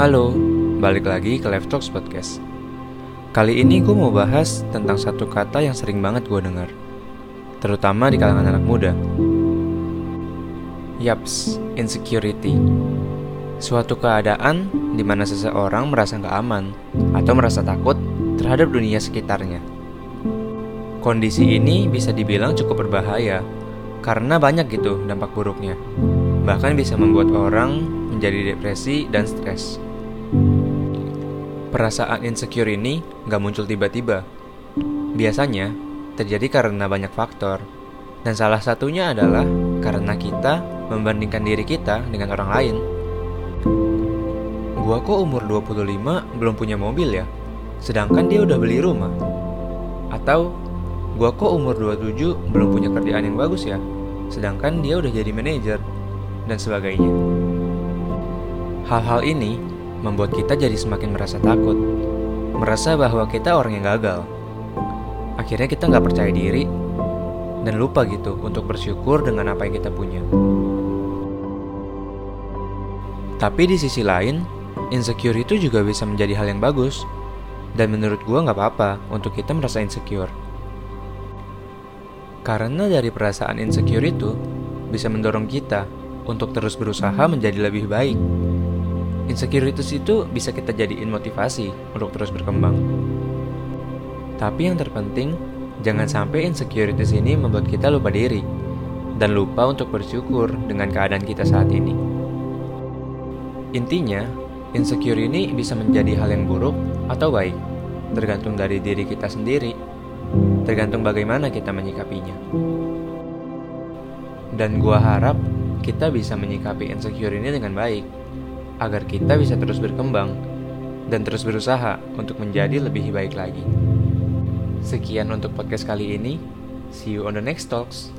Halo, balik lagi ke Live Talks Podcast. Kali ini gue mau bahas tentang satu kata yang sering banget gue dengar, terutama di kalangan anak muda. Yaps, insecurity. Suatu keadaan di mana seseorang merasa nggak aman atau merasa takut terhadap dunia sekitarnya. Kondisi ini bisa dibilang cukup berbahaya karena banyak gitu dampak buruknya. Bahkan bisa membuat orang menjadi depresi dan stres. Perasaan insecure ini nggak muncul tiba-tiba. Biasanya terjadi karena banyak faktor, dan salah satunya adalah karena kita membandingkan diri kita dengan orang lain. Gua kok umur 25 belum punya mobil ya, sedangkan dia udah beli rumah. Atau gua kok umur 27 belum punya kerjaan yang bagus ya, sedangkan dia udah jadi manajer dan sebagainya. Hal-hal ini membuat kita jadi semakin merasa takut, merasa bahwa kita orang yang gagal. Akhirnya kita nggak percaya diri dan lupa gitu untuk bersyukur dengan apa yang kita punya. Tapi di sisi lain, insecure itu juga bisa menjadi hal yang bagus. Dan menurut gue nggak apa-apa untuk kita merasa insecure. Karena dari perasaan insecure itu bisa mendorong kita untuk terus berusaha menjadi lebih baik. Insecurities itu bisa kita jadiin motivasi untuk terus berkembang. Tapi yang terpenting, jangan sampai insecurities ini membuat kita lupa diri dan lupa untuk bersyukur dengan keadaan kita saat ini. Intinya, insecure ini bisa menjadi hal yang buruk atau baik, tergantung dari diri kita sendiri, tergantung bagaimana kita menyikapinya. Dan gua harap kita bisa menyikapi insecure ini dengan baik, agar kita bisa terus berkembang dan terus berusaha untuk menjadi lebih baik lagi. Sekian untuk podcast kali ini. See you on the next talks.